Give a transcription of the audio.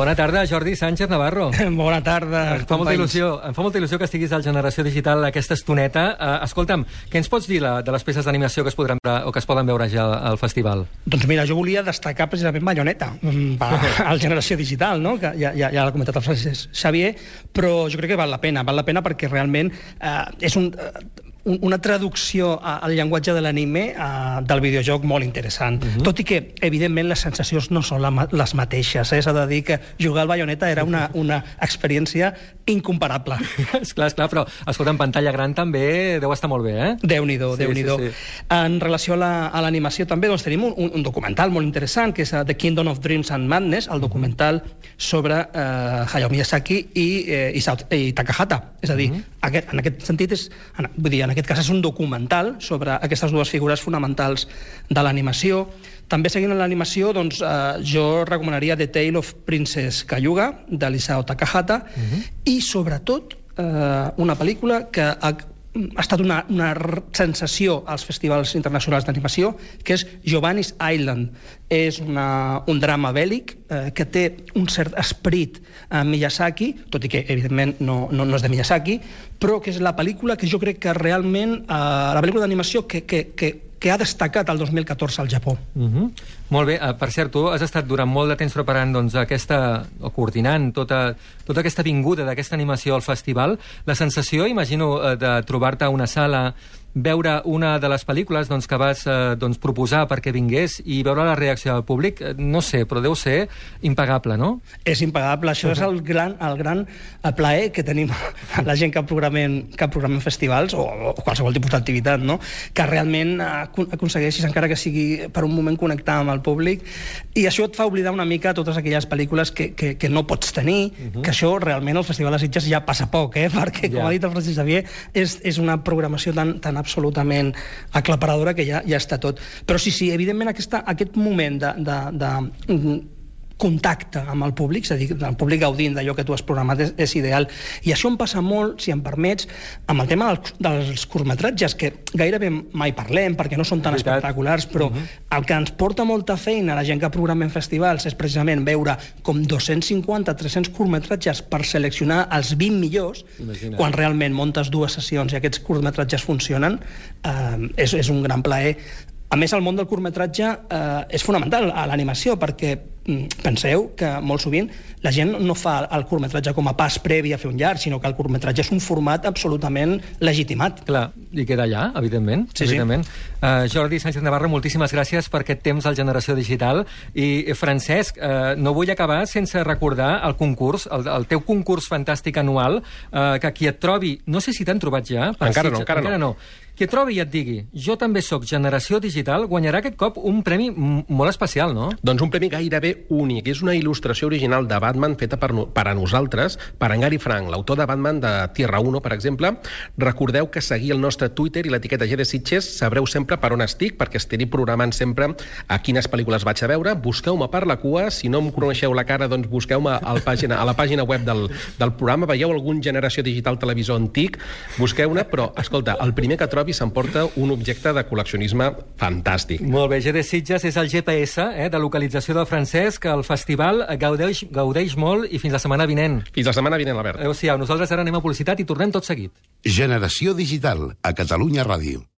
Bona tarda, Jordi Sánchez Navarro. Bona tarda, Em fa, molta il·lusió, em fa molta il·lusió que estiguis al Generació Digital aquesta estoneta. Uh, escolta'm, què ens pots dir la, de les peces d'animació que, es podran, veure- o que es poden veure ja al, al festival? Doncs mira, jo volia destacar precisament Bayonetta, mm, al Generació Digital, no? que ja, ja, ja l'ha comentat el Francesc Xavier, però jo crec que val la pena, val la pena perquè realment eh, és un, eh, un, una traducció al llenguatge de l'anime eh, del videojoc molt interessant. Uh -huh. Tot i que, evidentment, les sensacions no són la, les mateixes. Eh? S'ha de dir que jugar al Bayonetta era una, una experiència incomparable. esclar, esclar, però, escolta, en pantalla gran també deu estar molt bé, eh? Déu-n'hi-do, Sí, Déu-n'hi-do. sí, sí. En relació a la- a l'animació també doncs, tenim un, un documental molt interessant que és eh, The Kingdom of Dreams and Madness, el documental sobre eh, Hayao Miyazaki i, eh, Isao, i Takahata. És a dir, aquest, en aquest sentit, és, en, vull dir, en aquest cas és un documental sobre aquestes dues figures fonamentals de l'animació. També seguint l'animació, doncs, eh, jo recomanaria The Tale of Princess Kayuga, de l'Isao Takahata, i sobretot eh, una pel·lícula que ha, ha estat una, una sensació als festivals internacionals d'animació, que és Giovanni's Island. És una, un drama bèl·lic eh, que té un cert esperit a Miyazaki, tot i que, evidentment, no, no, no és de Miyazaki, però que és la pel·lícula que jo crec que realment, eh, la pel·lícula d'animació que, que, que, que ha destacat el 2014 al Japó. Uh -huh. Molt bé. Uh, per cert, tu has estat durant molt de temps preparant doncs, aquesta, o coordinant tota, tota aquesta vinguda d'aquesta animació al festival. La sensació, imagino, eh, de trobar-te a una sala, veure una de les pel·lícules doncs, que vas eh, doncs, proposar perquè vingués i veure la reacció del públic, eh, no sé, però deu ser impagable, no? És impagable. Això és el gran, el gran eh, plaer que tenim la gent que programem, que programem festivals o, o qualsevol tipus d'activitat, no? que realment eh, acon- aconsegueixis, encara que sigui per un moment, connectar amb el públic. I això et fa oblidar una mica totes aquelles pel·lícules que, que, que no pots tenir, uh -huh. que això realment al Festival de Sitges ja passa poc, eh? perquè, com Ja. ha dit el Francesc Xavier, és, és una programació tan, tan absolutament aclaparadora que ja, ja està tot. Però sí, sí, evidentment aquesta, aquest moment de, de, de mm, contacte amb el públic, és a dir, el públic gaudint d'allò que tu has programat és, és ideal. I això em passa molt, si em permets, amb el tema dels, dels curtmetratges, que gairebé mai parlem perquè no són tan espectaculars, però uh -huh. el que ens porta molta feina a la gent que programem festivals és precisament veure com 250-300 curtmetratges per seleccionar els 20 millors, Imagina't. quan realment montes dues sessions i aquests curtmetratges funcionen, eh, és, és un gran plaer. A més, el món del curtmetratge eh, és fonamental a l'animació, perquè penseu que molt sovint la gent no fa el curtmetratge com a pas previ a fer un llarg, sinó que el curtmetratge és un format absolutament legitimat. Clar, i queda allà, evidentment. Sí, sí. evidentment. Uh, Jordi Sánchez Navarro, moltíssimes gràcies per aquest temps al Generació Digital. I, eh, Francesc, uh, no vull acabar sense recordar el concurs, el, el teu concurs fantàstic anual, uh, que qui et trobi, no sé si t'han trobat ja... per Encara no, Sitges- encara no. encara no. Qui et trobi i et digui, jo també sóc Generació Digital, guanyarà aquest cop un premi molt especial, no? Doncs un premi gairebé únic. És una il·lustració original de Batman feta per, no, per a nosaltres, per en Gary Frank, l'autor de Batman de Tierra 1, per exemple. Recordeu que seguir el nostre Twitter i l'etiqueta G de Sitges sabreu sempre per on estic, perquè estaré programant sempre a quines pel·lícules vaig a veure. Busqueu-me per la cua. Si no em coneixeu la cara, doncs busqueu-me a, pàgina, a la pàgina web del, del programa. Veieu algun generació digital televisor antic, busqueu-ne, però, escolta, el primer que trobi s'emporta un objecte de col·leccionisme fantàstic. Molt bé, GD Sitges és el GPS eh, de localització del Francesc. El festival gaudeix, gaudeix molt i fins la setmana vinent. Fins la setmana vinent, Albert. Adéu-siau. Nosaltres ara anem a publicitat i tornem tot seguit. Generació digital a Catalunya Ràdio.